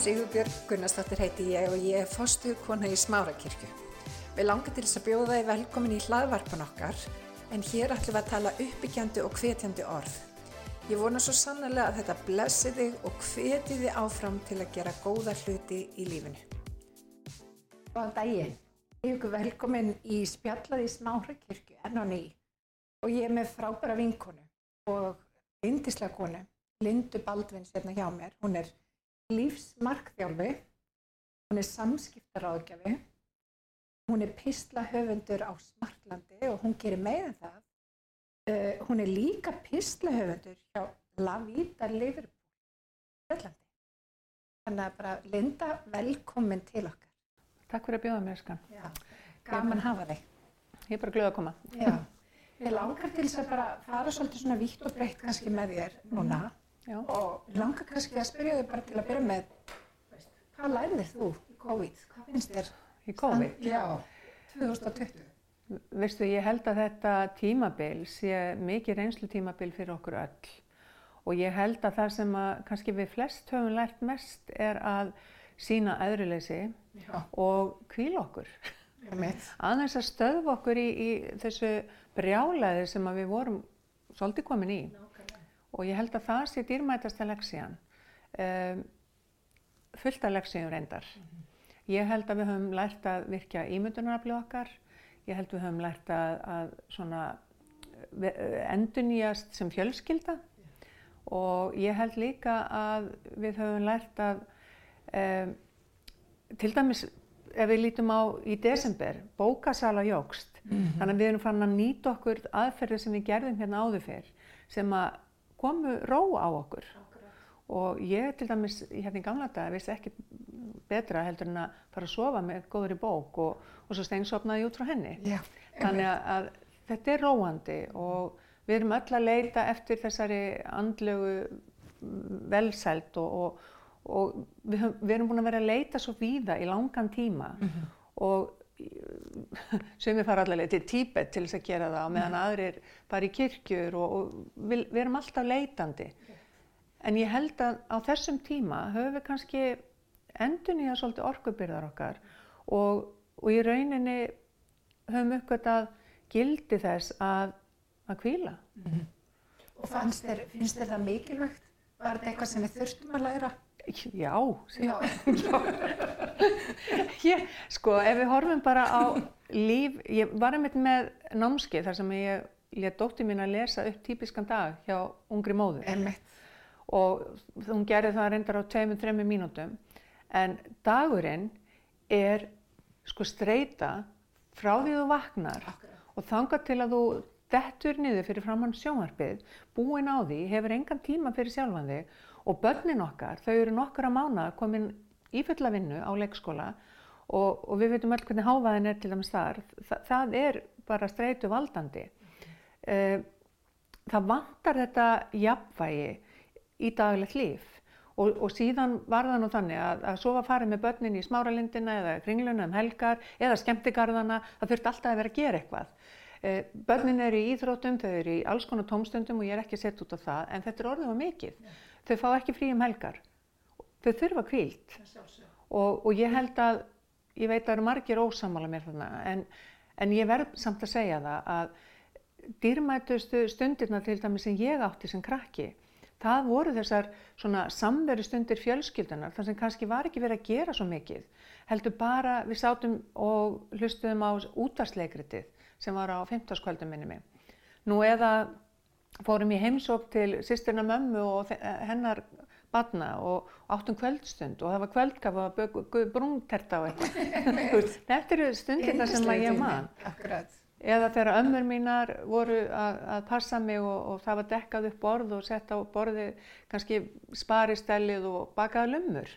Sigurbjörg Gunnarsdóttir heiti ég og ég er fostu kona í Smárakirkju. Við langar til þess að bjóða þið velkomin í hlaðvarpan okkar en hér ætlum við að tala uppbyggjandi og hvetjandi orð. Ég vona svo sannlega að þetta blessi þig og hveti þið áfram til að gera góða hluti í lífinu. Góðan daginn. Ég er velkomin í spjallaði Smárakirkju enn og ný og ég er með frábæra vinkonu og yndislega konu, Lindu Baldvins hérna hjá mér. Hún er lífsmarkþjálfi, hún er samskiptaráðgjafi, hún er pislahöfundur á Smartlandi og hún gerir meðan það. Uh, hún er líka pislahöfundur hjá La Vida Liverpool í Öllandi. Þannig að bara Linda, velkomin til okkar. Takk fyrir að bjóða mér, skan. Já, gaman hafa þig. Ég er bara glöð að koma. Já, ég langar til þess að bara fara svolítið svona vítt og breytt kannski með þér núna Já. og langar kannski að spyrja þig bara til að byrja með, veist, hvað lærðir þú í COVID? Hvað finnst þér? Í COVID? Já, 2020. Veistu, ég held að þetta tímabil sé mikið reynslu tímabil fyrir okkur öll. Og ég held að það sem að kannski við flest höfum lært mest er að sína aðruleysi Já, og kvíla okkur. Aðeins að stöðva okkur í, í þessu brjálæði sem við vorum svolítið komin í. Og ég held að það sé dýrmætasta leksían. Um, fullt af leksíum reyndar. Ég held að við höfum lært að virkja ímyndunaraflið okkar. Ég held við höfum lært að, að svona endunýjast sem fjölskylda. Og ég held líka að við höfum lært að um, til dæmis ef við lítum á í desember, bókasala jógst. Þannig að við erum fann að nýta okkur aðferðir sem við gerðum hérna áður fyrr sem að komu ró á okkur. Og ég til dæmis, hérna í gamla daga, vissi ekki betra heldur en að fara að sofa með góður í bók og, og svo steinsopnaði ég út frá henni. Já, Þannig að, að þetta er róandi og við erum öll að leita eftir þessari andlegu mm, velsæld og, og, og við, höfum, við erum búin að vera að leita svo víða í langan tíma og sumir fara allavega til Tíbet til þess að gera það og meðan aðrir fara í kirkjur og, og við, við erum alltaf leitandi. En ég held að á þessum tíma höfum við kannski endun í að svolítið orkubyrðar okkar og, og í rauninni höfum uppgötað gildi þess að, að kvíla. og fannst þér, finnst þér það mikilvægt? Var þetta eitthvað sem við þurftum að læra? Já, Já, ég, sko ef við horfum bara á líf, ég var einmitt með námskeið þar sem ég let dóttir mín að lesa upp típiskan dag hjá ungri móður. Einmitt. og hún gerði það reyndar á tveimur, þreimur mínútum. En dagurinn er sko streyta frá því þú vaknar og þangað til að þú dettur niður fyrir framann sjónvarpið, búin á því, hefur engan tíma fyrir sjálfan þig og börnin okkar, þau eru nokkura mánuða komin í fulla vinnu á leikskóla og, og við veitum öll hvernig hávaðin er til dæmis þar, Þa, það er bara streytu valdandi. Uh, það vantar þetta jafnvægi í daglegt líf og, og síðan var það nú þannig að, að svo var farið með börnin í smáralindina eða kringluna um helgar eða skemmtigarðana, það þurfti alltaf að vera að gera eitthvað. Eh, Börnin eru í íþrótum, þau eru í alls konar tómstundum og ég er ekki sett út á það, en þetta er orðið á mikið. Þau fá ekki frí um helgar. Þau þurfa kvílt og, og ég held að, ég veit að það eru margir ósamála mér þarna, en, en ég verð samt að segja það að dýrmætustu stundirna til dæmis sem ég átti sem krakki, það voru þessar svona samveru stundir fjölskyldunar, þar sem kannski var ekki verið að gera svo mikið, heldur bara við sátum og hlustuðum á útvarsleikritið sem var á 15. kvöldum minni mig. Nú eða fórum í heimsók til sýstirna mömmu og hennar badna og áttum kvöldstund og það var kvöldkaf og brúnterta og eitthvað. Þetta eru stundirna sem að ég man. Akkurat. Eða þegar ömmur mínar voru að, að passa mig og, og það var dekkað upp borð og sett á borði kannski sparistellið og bakaða lummur.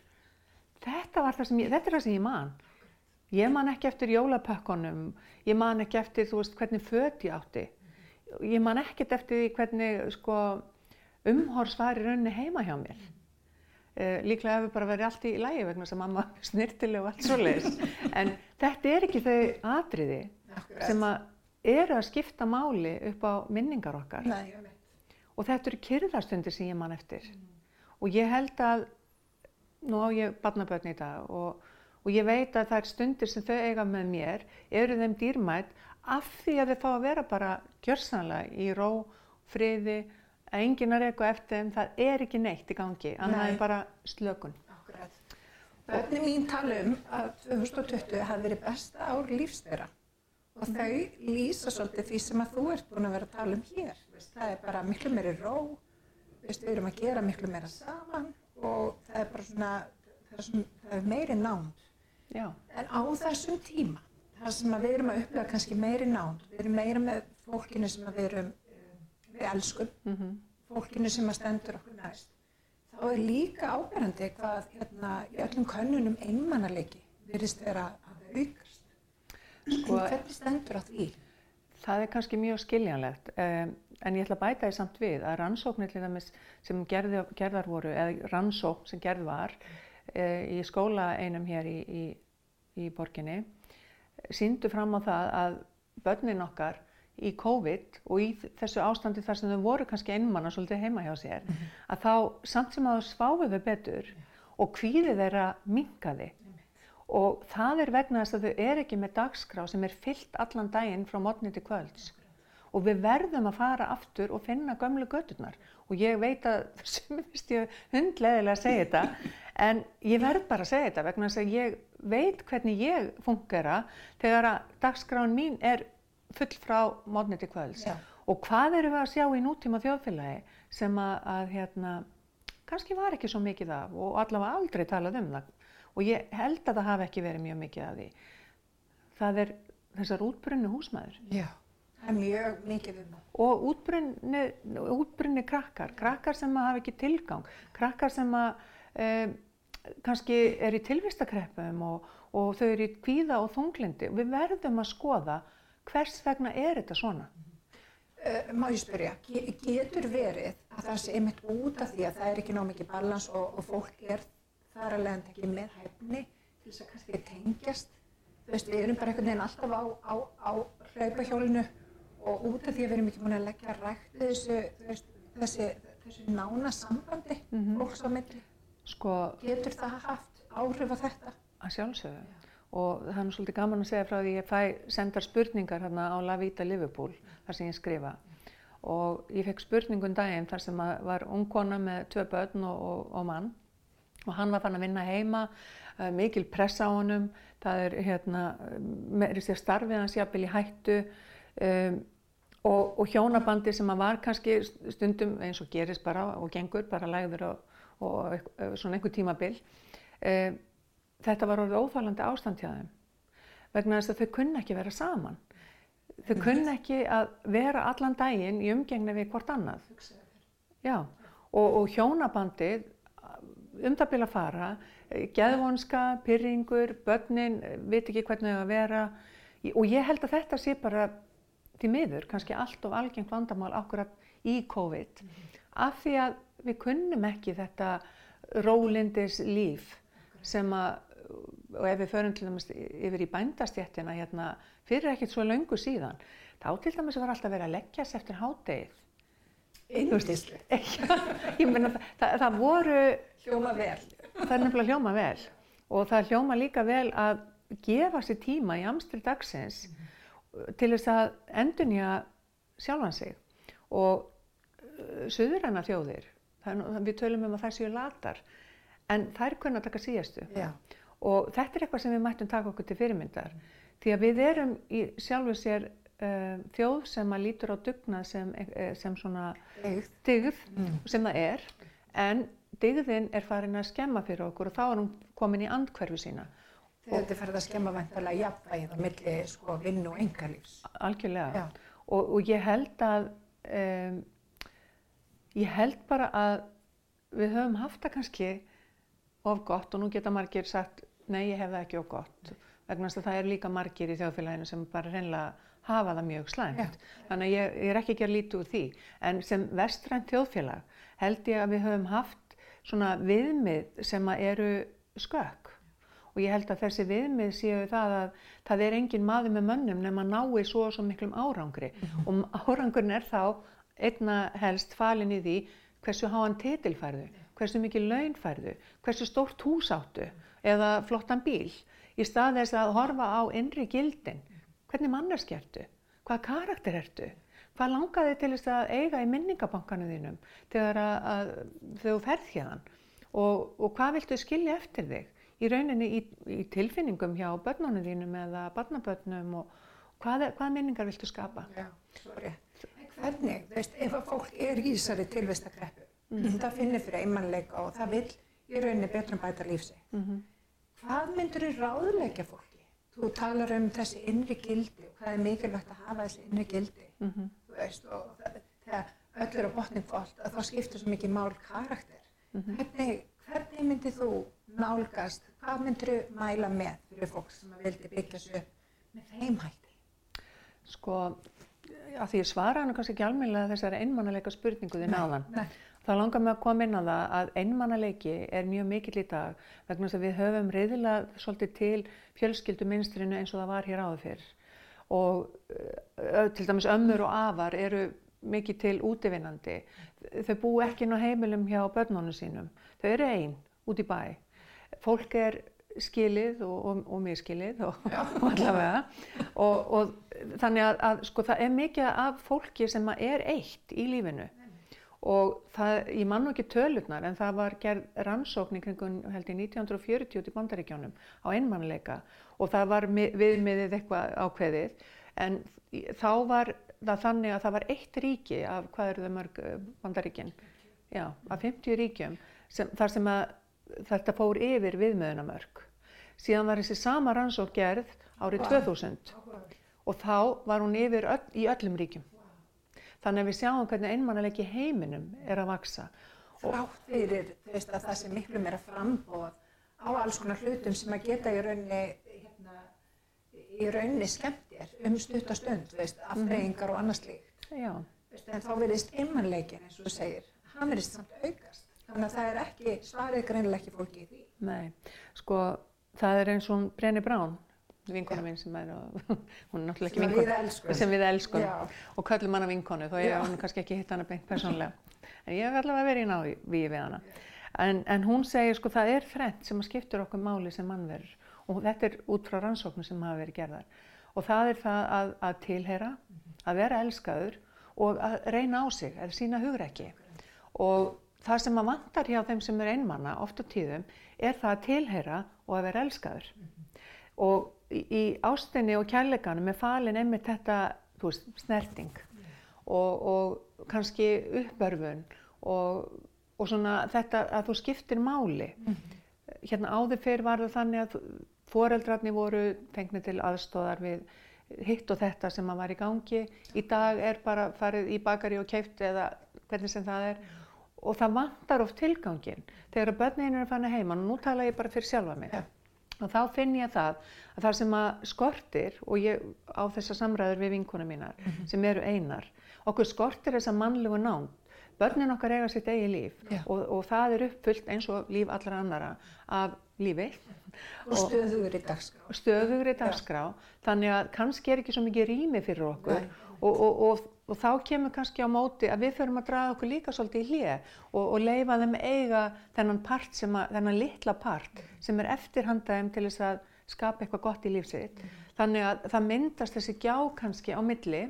Þetta, var það þetta er það sem ég man. Ég man ekki eftir jólapökkunum, ég man ekki eftir þú veist hvernig föt ég átti. Ég man ekkert eftir því hvernig sko, umhors var í rauninni heima hjá mér. Uh, líklega hefur bara verið allt í lægi vegna sem mamma snirtileg og allt svoleiðis. En þetta er ekki þau atriði Akkurat. sem að eru að skipta máli upp á minningar okkar. Nei. Og þetta eru kyrðastundir sem ég man eftir. Og ég held að nú á ég barnabötn í dag og, og ég veit að þær stundir sem þau eiga með mér eru þeim dýrmætt af því að þau fá að vera bara gjörsanlega í ró, friði, að enginn að reyka eftir þeim, það er ekki neitt í gangi, annað Nei. en bara slökun. Akkurat. Bönni mín tala um að 2020 hafi verið besta ár lífsþeirra og þau lýsa svolítið því sem að þú ert búin að vera að tala um hér. Það er bara miklu meiri ró, við erum að gera miklu meira saman og það er bara svona, það er, svona, það er meiri nánd. Já, En á þessum tíma, það sem að við erum að upplega kannski meiri nánd, við erum meira með fólkinu sem að við erum, við elskum, mm fólkinu sem að stendur okkur næst, þá er líka áberandi hvað hérna, í öllum könnunum einmannaleiki virðist vera að aukast. Sko- Hvernig stendur á því? það er kannski mjög skiljanlegt, um, en ég ætla að bæta því samt við að rannsóknir sem gerði, gerðar voru, eða rannsókn sem gerð var uh, í skóla einum hér í, í, í borginni, síndu fram á það að börnin okkar í COVID og í þessu ástandi þar sem þau voru kannski einmanna svolítið heima hjá sér, að þá samt sem að þau sváfu þau betur og kvíði þeirra minkaði. Og það er vegna þess að þau er ekki með dagskrá sem er fyllt allan daginn frá mótni til kvölds. Og við verðum að fara aftur og finna gömlu göturnar. Og ég veit að, sem finnst ég hundleðilega að segja þetta, en ég verð bara að segja þetta vegna þess að ég veit hvernig ég fungera þegar að dagskráin mín er full frá mótni til kvölds. Já. Og hvað erum við að sjá í nútíma þjóðfélagi sem að, að hérna, kannski var ekki svo mikið af og allavega aldrei talað um það. Og ég held að það hafi ekki verið mjög mikið af því. Það er þessar útbrunni húsmaður Já, það er mjög mikið um það. og útbrunni, útbrunni krakkar, krakkar sem að hafa ekki tilgang, krakkar sem að um, kannski er í tilvistakreppum og, og þau eru í kvíða og þunglindi. Við verðum að skoða hvers vegna er þetta svona. Uh, má ég spyrja, ge getur verið að það sé einmitt út af því að það er ekki nóg mikið balans og, og fólk er þar að leiðan ekki með hæfni til þess að kannski tengjast. Þú veist, við erum bara einhvern veginn alltaf á, á, á hlaupahjólinu og út af því að við erum ekki búin að leggja við þessu, veist, þessi, þessu nána sambandi Mhm. fólks á milli. Sko, Getur það haft áhrif á þetta? að sjálfsögðu. Og það er nú svolítið gaman að segja frá því að ég fæ sendar spurningar hérna á La Vita Liverpool, þar sem ég skrifa. Og ég fekk spurningun daginn þar sem að var ung kona með tvö börn og, og, og mann. Og hann var fann að vinna heima, uh, mikil pressa á honum, það er hérna, með sér starfið hans jafnvel í hættu. Um, og, og hjónabandi sem að var kannski stundum eins og gerist bara og gengur, bara lægður og, svona einhver tímabil. Um, þetta var orðið óþálandi ástand hjá þeim vegna þess að þau kunna ekki vera saman. Þau kunna ekki að vera allan daginn í umgengni við hvort annað. Já, og, og hjónabandið um það byrja að fara, geðvonska, pyrringur, börnin, eh, veit ekki hvernig það að vera. Og ég held að þetta sé bara til miður, kannski allt of algengt vandamál akkurat í COVID. Af því að við kunnum ekki þetta rólindis líf sem að, og ef við förum til dæmis yfir í bændastjættina hérna fyrir ekkert svo löngu síðan, þá til dæmis var alltaf verið að leggjast eftir hádegið. Indislu. Ég meina, það, það, það voru, Hljóma vel. það er nefnilega hljóma vel og það hljóma líka vel að gefa sér tíma í amstri dagsins til þess að endunja sjálfan sig og uh, suðuræna þjóðir, það, er við tölum um að þær séu latar, en þær kunna taka síðastu Já. Og þetta er eitthvað sem við mættum taka okkur til fyrirmyndar. Því að við erum í sjálfu sér uh, þjóð sem að lítur á dugnað sem, eh, sem svona dyggð. Mm. sem það er. En dyggðin er farin að skemma fyrir okkur og þá er hún komin í andhverfi sína. Þetta er farið að skemma vantarlega jafnvægið á milli sko, vinn og engalífs. algjörlega. Og, og ég held að um, ég held bara að við höfum haft það kannski of gott og nú geta margir sagt nei ég hef það ekki of gott. Vegna að það er líka margir í þjóðfélaginu sem bara reynlega hafa það mjög slæmt. Þannig að ég, ég er ekki að gera lítið úr því. En sem vestrænt þjóðfélag held ég að við höfum haft svona viðmið sem að eru skökk og ég held að þessi viðmið séu það að það er engin maður með mönnum nema nái svo og svo miklum árangri. Og árangurinn er þá einna helst falin í því hversu háan titilfærðu hversu mikið laun færðu, hversu stórt hús áttu eða flottan bíl í stað þess að horfa á innri gildin. Hvernig mannarskertu? Hvað karakter ertu? Hvað langaði til þess að eiga í minningabankanu þínum þegar, að, að, þú ferð hérna? Og, og hvað viltu skilja eftir þig? Í rauninni í, í tilfinningum hjá börnunum þínum eða barnabörnum og hvað, hvað minningar viltu skapa? Já, rétt. Hvernig, þú veist, ef að fólk er í þessari tilvistakreppu, mm. það finnir fyrir einmannleika og það vil í rauninni betra um bæta lífsi. Mm -hmm. Hvað myndur þú ráðleika fólki? Þú talar um þessi innri gildi og hvað er mikilvægt að hafa þessi innri gildi, mm -hmm. þú veist, og það, þegar öll er á botningum fólk, þá skiptur svo mikið mál karakter. -hmm. Hvernig, hvernig myndir þú nálgast, hvað myndur þú mæla með fyrir fólk sem vildi byggja svo með þeim hætti? Sko, að því ég svara hann kannski ekki almennilega þessari einmannalega spurningu þið náðan. Þá langar mig að koma inn á það að einmannalegi er mjög mikill í dag vegna þess að við höfum reyðilega svolítið til fjölskylduminstrinu eins og það var hér áður fyrr og til dæmis ömmur og afar eru mikið til útivinnandi. Þau bú ekki inn á heimilum hjá börnunum sínum. Þau eru einn út í bæ. Fólk er skilið og, og, og miskilið og, og allavega og, og þannig að, að sko það er mikið af fólki sem er eitt í lífinu og það, ég man nú ekki tölurnar en það var gerð rannsókn í kringun held í 1940 út í bandaríkjónum á einmannleika og það var viðmiðið eitthvað ákveðið. En þá var það þannig að það var eitt ríki af hvað eru þau mörg eh, bandaríkin? Já, af 50 ríkjum sem, þar sem að þetta fór yfir viðmiðunamörk. Síðan var þessi sama rannsók gerð árið 2000 og þá var hún yfir öll, í öllum ríkjum. Þannig að við sjáum hvernig einmannalegi heiminum er að vaksa. Þrátt fyrir veist, að það sem miklu meira frambóð á alls konar hlutum sem að geta í rauninni, hérna, í rauninni skemmtir um stuttastund, aftreyingar og annars líkt. En þá verðist einmannlegin eins og þú segir, hann verðist samt aukast. Þannig að það er ekki, svarið greinilega ekki fólki í því. Nei, sko það er eins og Brenni Brán, vinkona mín sem er, hún er náttúrulega ekki vinkona, sem við elskum Já. og kallum hana vinkonu, þó ég hef kannski ekki hitt hana beint persónlega. En ég hef allavega verið í náví við hana. En, en hún segir sko það er frett sem skiptur okkur máli sem mannverður og þetta er út frá rannsóknu sem hafa verið gerðar. Og það er það að, að tilheyra, að vera elskaður og að reyna á sig, að sína hugrekki. Og það sem að vantar hjá þeim sem er einmanna ofta tíðum er það að tilheyra og að vera elskaður -hmm. og í, ástinni og kærleikanum er falin einmitt þetta veist, snerting og, og kannski uppörfun og, og svona þetta að þú skiptir máli. -hmm. hérna áður fyrr var það þannig að foreldrarni voru fengnið til aðstóðar við hitt og þetta sem að var í gangi. Í dag er bara farið í bakari og keift eða hvernig sem það er. Og það vantar oft tilgangin þegar börnin er að fanna heima og nú tala ég bara fyrir sjálfa mig. Ja. Þá finn ég það að það sem að skortir og ég á þessa samræður við vinkuna mínar mm -hmm. sem eru einar okkur skortir þessa mannlegu nánd börnin okkar eiga sitt eigi líf ja. og, og það er uppfullt eins og líf allra annara af lífi og stöðugur í dagskrá stöðugur í dagskrá ja. þannig að kannski er ekki svo mikið rými fyrir okkur og, og, og og þá kemur kannski á móti að við förum að draða okkur líka svolítið í hlið og, og leifa þeim eiga þennan part sem að, þennan litla part sem er eftirhandaðum til þess að skapa eitthvað gott í lífsitt. Mm. Þannig að það myndast þessi gjá kannski á milli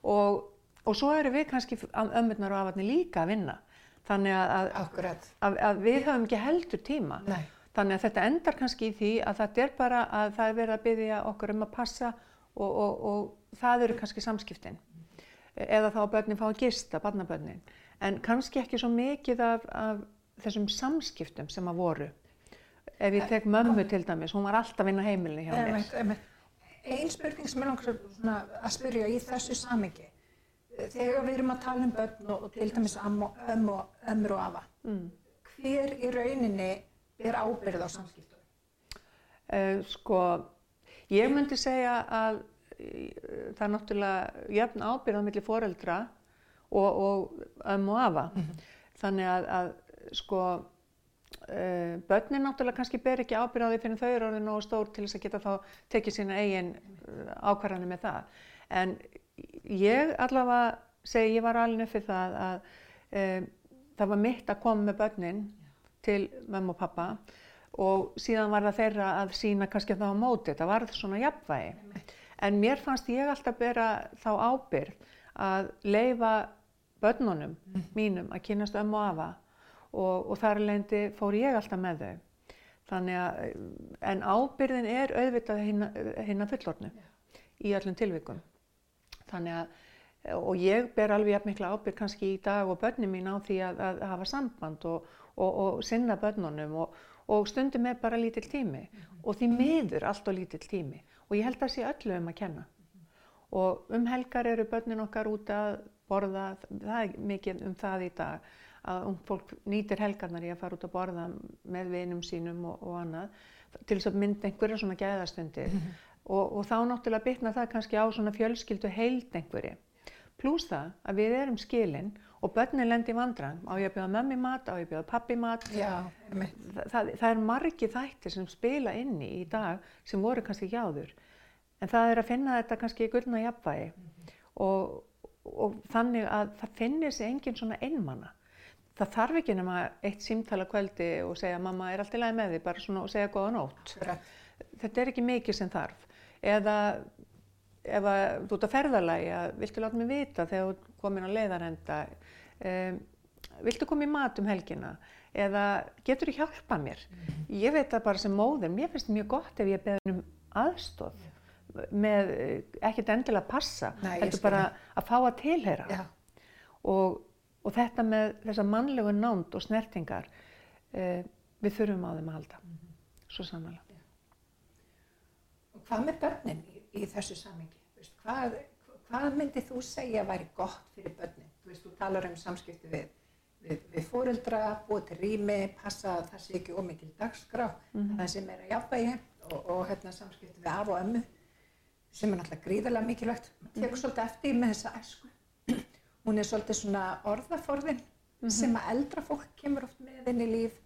og, og svo eru við kannski ömmurnar og afarnir líka að vinna. Þannig að, að, að við höfum ekki heldur tíma. Nei. Þannig að þetta endar kannski í því að þetta er bara að það er verið að byggja okkur um að passa og, og það eru kannski samskiptinn eða þá að börnin fá að gista, barnabörnin. En kannski ekki svo mikið af, af þessum samskiptum sem að voru. Ef ég tek mömmu til dæmis, hún var alltaf inn á heimilinu hjá mér. Einn spurning sem ég langar að spyrja í þessu samengi. Þegar við erum að tala um börn og, til dæmis ömmu og afa, mm. hver í rauninni er ábyrð á samskiptum? Uh, sko, ég myndi segja að það er náttúrulega jöfn ábyrð á milli foreldra og, og ömmu og afa. Mm -hmm. Þannig að, að sko uh, börnin náttúrulega kannski ber ekki ábyrð á því fyrir þau eru orðið nógu stór til þess að geta þá tekið sína eigin uh, ákvarðanir með það. En ég allavega segi, ég var alveg nefnir það að uh, það var mitt að koma með börnin til mömmu og pappa og síðan var það þeirra að sína kannski þá á móti, það var svona jafnvægi. En mér fannst ég alltaf bera þá ábyrg að leifa börnunum mínum að kynast ömmu og afa. Og, og þar leindi fór ég alltaf með þau. Þannig að, en ábyrðin er auðvitað hinn að fullornu í öllum tilvikum. Þannig að, og ég ber alveg jafn mikla ábyrð kannski í dag og börnum mín á því að, að hafa samband og, og, og sinna börnunum og stundum er bara lítill tími. Og því miður allt og lítill tími og ég held að það sé öllu um að kenna. Og um helgar eru börnin okkar út að borða, það er mikið um það í dag, að ung fólk nýtir helgarnar í að fara út að borða með vinum sínum og, og annað til þess að mynda einhverja svona gæðastundir mm -hmm. og, og þá náttúrulega bytna það kannski á svona fjölskyldu heild einhverju. Plús það að við erum skilinn og börnin lendir vandran, á ég að bjóða mömmi mat, á ég að bjóða pappi mat. Já, það, það, það er margi þættir sem spila inni í dag sem voru kannski ekki áður. En það er að finna þetta kannski í gullna jafnvægi. Mm -hmm. og, og þannig að það finnir sig engin svona einmanna það þarf ekki nema eitt símtala kvöldi og segja mamma er allt í lagi með því bara svona og segja góða nótt. Þetta er ekki mikið sem þarf. Eða ef að, þú ert að ferðalagi að viltu láta mig vita þegar þú komin á leiðarenda um, viltu koma í mat um helgina eða getur þú hjálpa mér? Mm. ég veit það bara sem móður mér finnst mjög gott ef ég beður um aðstóð með ekkert endilega að passa heldur bara að fá að tilheyra. Já. og og þetta með þessa mannlegu nánd og snertingar eh, við þurfum á þeim að halda. Mm svo samanlega Og hvað með börnin í, í þessu samingi? Hvað, hvað myndið þú segja væri gott fyrir börnin? Þú veist, þú talar um samskipti við, við, við fóreldra, búið til rými, passa að það sé ekki ómikið dagskrá, mm -hmm. það sem er að jafnvægi og, og hérna, samskipti við af og ömmu sem er náttúrulega gríðarlega mikilvægt. Það tekur svolítið eftir með þessa æsku hún er svolítið svona orðaforðin mm -hmm. sem að eldra fólk kemur oft með inn í líf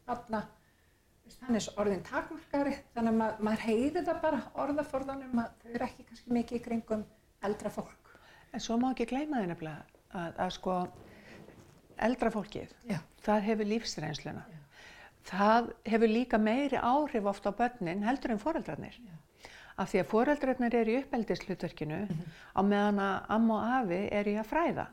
barna þannig að orðin takmarkari þannig að mað, maður heyri það bara orðaforðanum að þau eru ekki kannski mikið í kringum eldra fólk En svo má ekki gleyma því nefnilega að, að sko eldra fólkið, Já. það hefur lífsreynsluna Já. það hefur líka meiri áhrif ofta á börnin heldur en foreldrarnir Já. af því að foreldrarnir eru í uppeldislutverkinu mm -hmm. á meðan að amma og afi eru í að fræða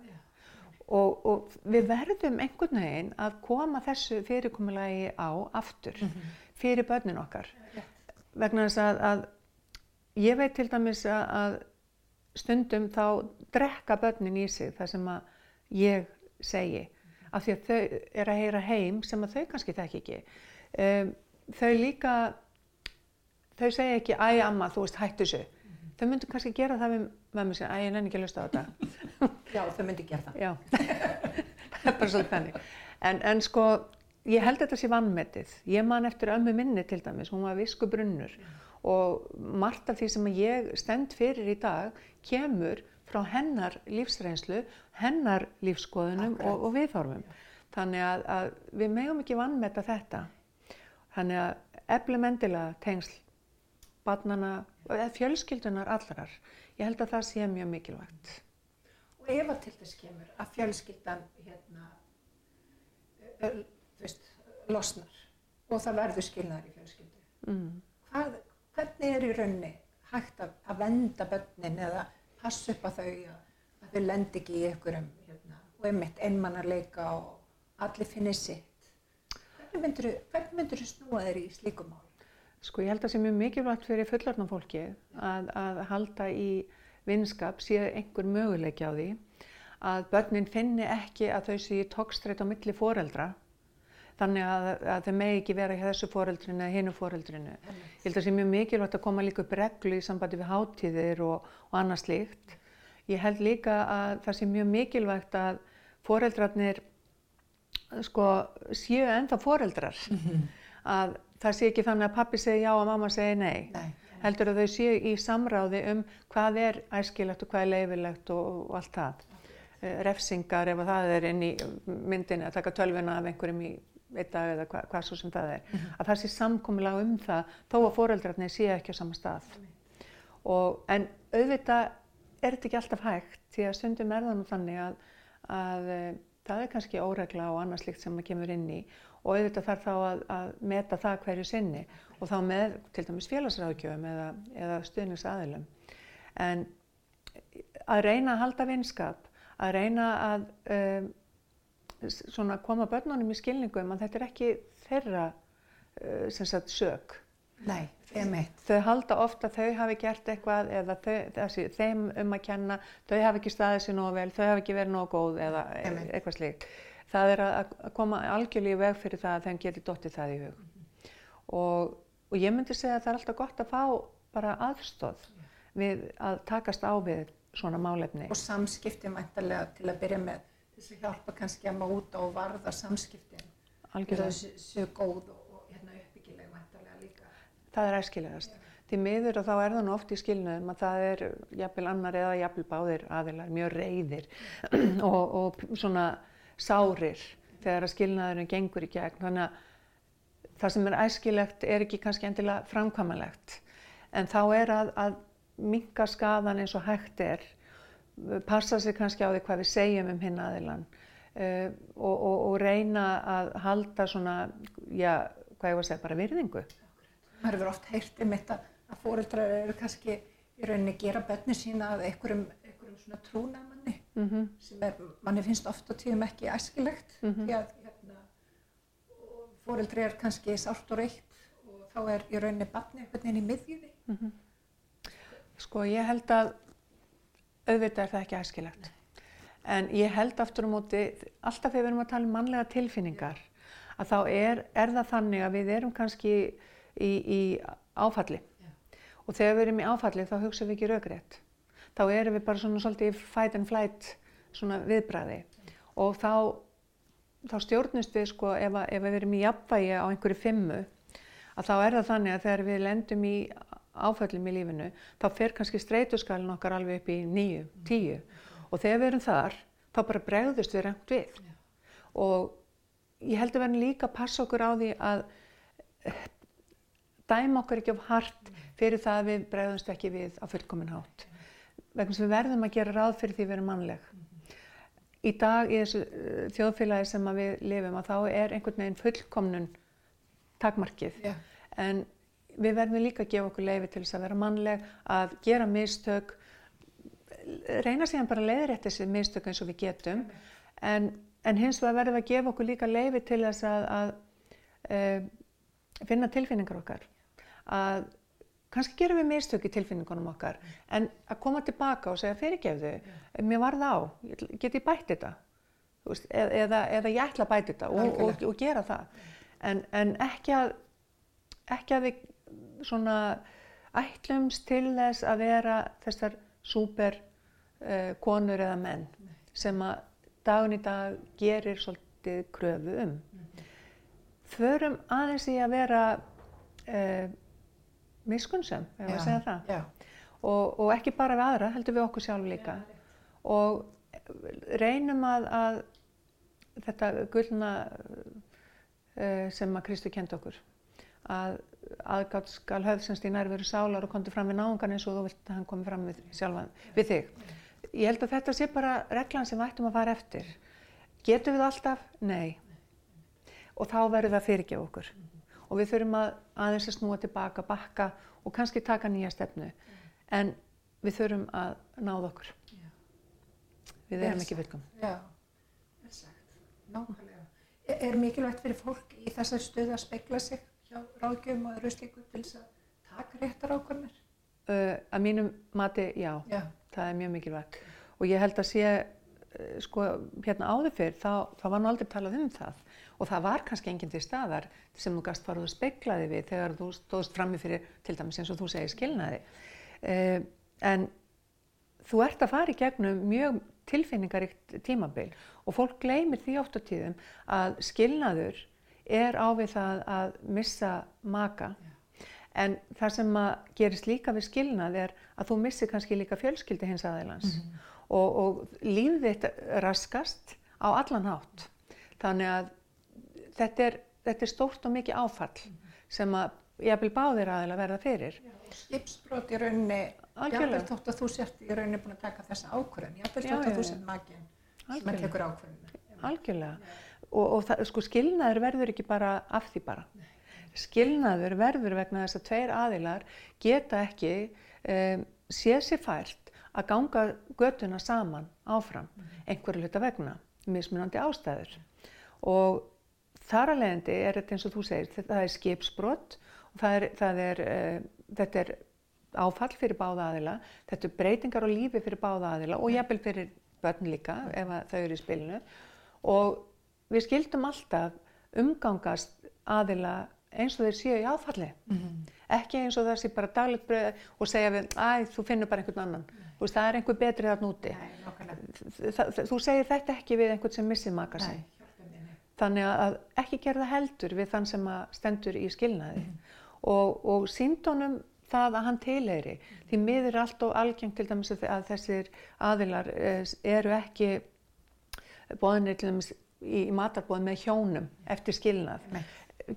Og, og við verðum einhvern veginn að koma þessu fyrirkomulagi á aftur mm -hmm. fyrir börnin okkar yeah. vegna þess að, að ég veit til dæmis að, að stundum þá drekka börnin í sig það sem að ég segi mm -hmm. af því að þau er að heyra heim sem að þau kannski þekk ekki um, þau líka þau segja ekki æg amma þú veist hættu þessu. Þau myndu kannski gera það við með mér að ég nenni ekki að lusta á þetta. Já, þau myndi gera það. Já, það er bara svolítið þannig. En, en sko, ég held þetta sé vannmetið. Ég man eftir ömmu minni til dæmis, hún var visku brunnur og margt af því sem ég stend fyrir í dag kemur frá hennar lífsreynslu, hennar lífskoðunum og, og viðhorfum. Þannig að, að við megum ekki vannmeta þetta. Þannig að eflumendilega tengsl barnana, eða fjölskyldunar allrar ég held að það sé mjög mikilvægt. Og ef að til þess kemur að fjölskyldan hérna, öll, veist, losnar og það verður skilnaðar í fjölskyldu, mm. Hvað, hvernig er í raunni hægt að, að venda börnin eða passa upp að þau að, að þau lendi ekki í einhverjum hérna, og einmitt einmannarleika og allir finnir sitt. Hvernig myndur þú snúa þeir í slíkum mál? Sko ég held að það sé mjög mikilvægt fyrir fullarna fólki að, að halda í vinskap, sé einhver möguleiki á því að börnin finni ekki að þau séu tókstrætt á milli foreldra þannig að, að þau megi ekki vera hjá þessu foreldrinu eða hinnu foreldrinu. Mm. Ég held að það sé mjög mikilvægt að koma líka upp reglu í sambandi við háttíðir og, og annað slíkt. Ég held líka að það sé mjög mikilvægt að foreldrarnir sko, séu ennþá foreldrar. Mm -hmm. að það sé ekki þannig að pappi segi já og mamma segi nei. nei. Heldur að þau séu í samráði um hvað er æskilegt og hvað er leifilegt og, og allt það. Eh, refsingar ef það er inn í myndinni að taka tölvina af einhverjum í einn dag eða hva, hvað svo sem það er. Mm -hmm. Að það sé samkomiðlag um það þó að foreldrarnir séu ekki á sama stað. Og, en auðvitað er þetta ekki alltaf hægt því að stundum er þannig að, að það er kannski óregla og annað slikt sem maður kemur inn í og auðvitað þarf þá að, að meta það hverju sinni og þá með til dæmis félagsráðgjöfum eða, eða stuðningsaðilum. En að reyna að halda vinskap, að reyna að um, svona koma börnunum í skilningum að þetta er ekki þeirra uh, sagt sög. Nei. Þau halda ofta að þau hafi gert eitthvað eða þau, þessi, þeim um að kenna, þau hafi ekki staðið sér nógu vel, þau hafi ekki verið nógu góð eða Einmitt. eitthvað slíkt. Það er að koma algjörlega í veg fyrir það að þeim geti dottið það í hug. Og, og ég myndi segja að það er alltaf gott að fá bara aðstóð við að takast á við svona málefni. Og samskipti mæntalega til að byrja með þess að hjálpa kannski að móta og varða samskiptin. Algjörlega. Það séu góð og, hérna uppbyggileg mæntalega líka. Það er æskilegast. Því miður og þá er það nú oft í skilnaðum að það er jafnvel annar eða jafnvel báðir aðilar mjög reyðir og, og svona sárir þegar að skilnaðurinn gengur í gegn. Þannig að það sem er æskilegt er ekki kannski endilega framkvæmalegt. En þá er að, að minka skadan eins og hægt er, passa sig kannski á því hvað við segjum um hinn aðilan uh, og, og, og reyna að halda svona, já, hvað ég var að segja, bara virðingu. Maður hefur oft heyrt um þetta að fóreldrar eru kannski í rauninni að gera bönni sína að einhverjum, einhverjum svona trúnamanni Mm sem er, manni finnst oft á tíðum ekki æskilegt Mhm. því að hérna, fóreldri er kannski sárt og reitt og þá er í rauninni barni einhvern veginn í miðjunni. Sko ég held að auðvitað er það ekki æskilegt. En ég held aftur á móti, alltaf þegar við erum að tala um mannlega tilfinningar, að þá er, er það þannig að við erum kannski í, í áfalli. Og þegar við erum í áfalli þá hugsaum við ekki raugrétt. Þá erum við bara svona svolítið í fight and flight svona viðbræði. Og þá, þá stjórnumst við sko ef, að, ef við erum í jafnvægi á einhverju fimmu, að þá er það þannig að þegar við lendum í áföllum í lífinu, þá fer kannski streytuskalinn okkar alveg upp í nýju, tíu. Og þegar við erum þar, þá bara bregðust við rengt við. Og ég held að verðum líka að passa okkur á því að eh, dæma okkur ekki of hart fyrir það að við bregðumst ekki við á fullkomin hátt. Vegna sem við verðum að gera ráð fyrir því við erum mannleg. Í dag í þessu uh, þjóðfélagi sem að við lifum að þá er einhvern veginn fullkomnun takmarkið. Já. En við verðum líka að gefa okkur leifi til þess að vera mannleg, að gera mistök, reyna síðan bara að leiðrétta þessi mistök eins og við getum, en, en hins vegar verðum að gefa okkur líka leifi til þess að, að uh, finna tilfinningar okkar. Að kannski gerum við mistök í tilfinningunum okkar, en að koma tilbaka og segja fyrirgefðu, mér var það á, get ég bætt þetta? Veist, eða, eða, eða ég ætla að bæta þetta og, og, og gera það. En, en ekki, að, ekki að við svona ætlumst til þess að vera þessar súper uh, konur eða menn sem að dagun í dag gerir svolítið kröfu um. Förum aðeins í að vera uh, miskunnsum, ef að segja það. Og, og ekki bara við aðra, heldur við okkur sjálf líka. Og reynum að, að þetta gullna uh, sem að Kristu kendi okkur, að aðgátt skal höfð semst í nærveru sálar og komdu fram við náungan eins og þú vilt að hann komi fram við sjálfan, við þig. Ég held að þetta sé bara reglan sem við ættum að fara eftir. Getum við alltaf? Nei. Og þá verður það að fyrirgefa okkur. Og við þurfum að aðeins að snúa tilbaka, bakka og kannski taka nýja stefnu. En við þurfum að náða okkur. Já. Við erum ekki vilkum. já, vel sagt, nákvæmlega. Er, er mikilvægt fyrir fólk í þessari stöðu að spegla sig hjá ráðgjöfum og slíku til þess að taka réttar ákvarðanir? Uh, að mínum mati, já, Já, það er mjög mikilvægt. Og ég held að sé, sko, hérna áður fyrr, þá, þá var nú aldrei talað um það. Og það var kannski enginn til staðar sem þú gast farið að spegla þig við þegar þú stóðst frammi fyrir, til dæmis eins og þú segir skilnaði. Uh, en þú ert að fara í gegnum mjög tilfinningaríkt tímabil og fólk gleymir því oft á tíðum að skilnaður er á við það að missa maka en það sem að gerist líka við skilnað er að þú missir kannski líka fjölskyldi hins aðeilans og, og lífið raskast á allan hátt þannig að þetta er, þetta er stórt og mikið áfall sem að jafnvel báðir aðeila verða fyrir skipsbrot í rauninni, Algjörlega. jafnvel þótt að þú sért í rauninni búin að taka þessa ákvörðun, jafnvel Já, þótt að þú sért maginn sem að tekur ákvörðun. algjörlega. Og, og það, sko, skilnaður verður ekki bara af því bara. Skilnaður verður vegna þess að tveir aðilar geta ekki um, séð sér fært að ganga götuna saman áfram einhverju hluta vegna, mismunandi ástæður. Og þar að leiðandi er þetta eins og þú segir, þetta er skipsbrott og það er, það er, uh, þetta er áfall fyrir báða aðila, þetta er breytingar á lífi fyrir báða aðila og jafnvel fyrir börn líka ef þau eru í spilinu og við skildum alltaf umgangast aðila eins og þeir séu í áfalli mm -hmm. Ekki eins og það sé bara daglegt bröð og segja við, æ, þú finnur bara einhvern annan. Mm. veist, það er einhver betri þarna úti. Þú segir þetta ekki við einhvern sem missið maka sig þannig að ekki gera það heldur við þann sem stendur í skilnaði. Mm. og, og síndónum það að hann tilheyri. Því miður allt og algengt til dæmis að þessir aðilar eh, eru ekki bóðinni til dæmis í matarbóðin með hjónum eftir skilnað.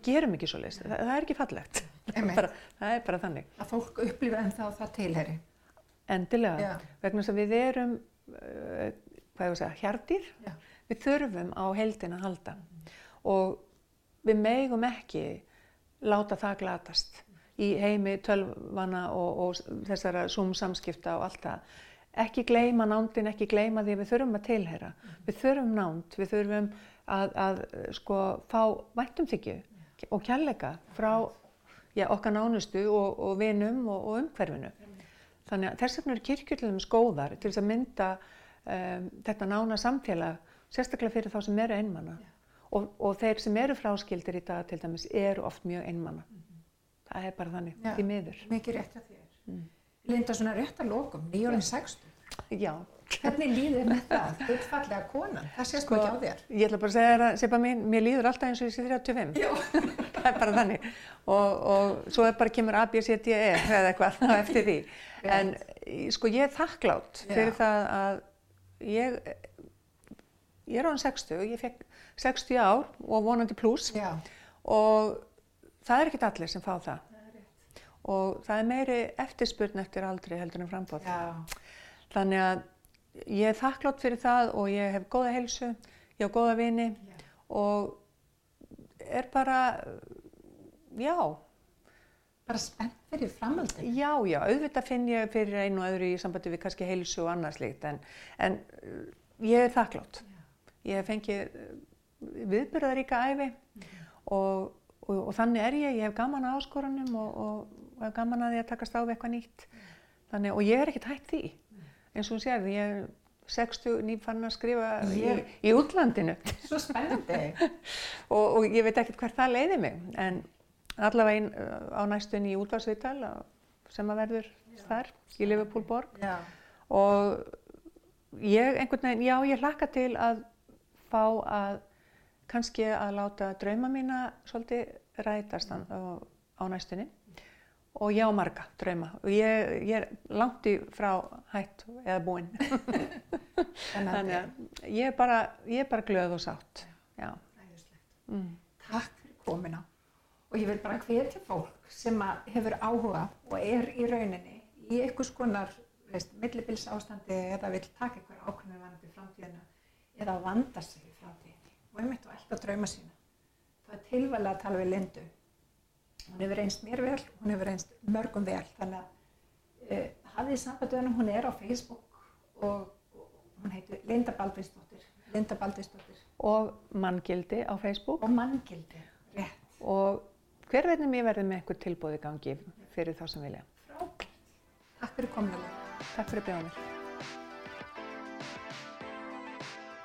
Gerum ekki svo leiðist, það, það er ekki fallegt bara, það er bara þannig. Að fólk upplifa en þá það tilheri endilega, Já. vegna þess að við erum uh, hvað ég var að segja, hjartir Já. við þurfum á heldin að halda. Mm. og við megum ekki láta það glatast í heimi tölvana og, og þessara Zoom samskipta og allt það. Ekki gleyma nándin, ekki gleyma því við þurfum að tilhera mm. við þurfum nánd, við þurfum að, að sko fá væntumþykju og kærleika frá já, okkar nánustu og, og vinum og, og umhverfinu. Þannig að þess vegna eru kirkjullum skóðar til þess að mynda um, þetta nána samfélag, sérstaklega fyrir þá sem eru einmanna. Og, og þeir sem eru fráskildir í dag til dæmis eru oft mjög einmanna. Mm -hmm. Það er bara þannig, því miður. Mikið rétt að þér. Mm. Linda, svona rétt að lokum, nýjórinn 60. Já. Hvernig líður með það? Þú ert fallega konan, það sést sko, ekki á þér. Ég ætla bara að segja það, Sepa mín, mér líður alltaf eins og ég sé 35. Já. það er bara þannig. Og, og svo er bara kemur A, B, C, D, E eða eitthvað eftir því. En sko ég er þakklátt fyrir Já. það að ég, ég er á hann 60 og ég fekk 60 ár og vonandi pluss og það er ekkert allir sem fá það. það og það er meiri eftirspurn eftir aldrei heldur en frambóð. Þannig að ég er þakklátt fyrir það og ég hef góða helsu, ég hef góða vini yeah. og er bara, já. Bara spennt fyrir framhaldinu? Já, já, auðvitað finn ég fyrir einu og öðru í sambandi við kannski helsu og annars líkt en, en uh, ég er þakklátt. Yeah. Ég hef fengið uh, viðbyrðaríka æfi yeah. og, og, og þannig er ég, ég hef gaman að áskorunum og, og hef gaman að því að takast á við eitthvað nýtt. Þannig, og ég er ekkert hægt því eins og hún sér, ég er 60 nýfann að skrifa í, í útlandinu. Svo spennandi. og, og ég veit ekkert hvert það leiði mig, en allavega einn uh, á næstun í útvarsviðtal sem að verður já. þar í Liverpool borg já. og ég einhvern veginn, já ég hlakka til að fá að kannski að láta drauma mína svolítið rætast á næstunni og ég á marga drauma. Og ég, ég er langt í frá hætt eða búinn þannig að ég er bara, ég er bara glöð og sátt. Mm. Takk fyrir komina og ég vil bara hvetja fólk sem hefur áhuga og er í rauninni í einhvers konar millibils ástandi eða vil taka einhver ákveðinu vanandi framtíðina eða vanda sig í framtíðinni. Og ég mitt á alltaf drauma sína. Það er tilvæglega að tala við Lindu hún hefur reynst mér vel, hún hefur reynst mörgum vel. Þannig að uh, hafið sambandunum, hún er á Facebook og, og hún heitir Linda Baldvinsdóttir. Linda Baldvinsdóttir. Og manngildi á Facebook. Og manngildi, rétt. Og hver veitum ég verði með einhver tilbúði gangi fyrir þá sem vilja. Frábært, takk fyrir kominlega Takk fyrir bjóðanir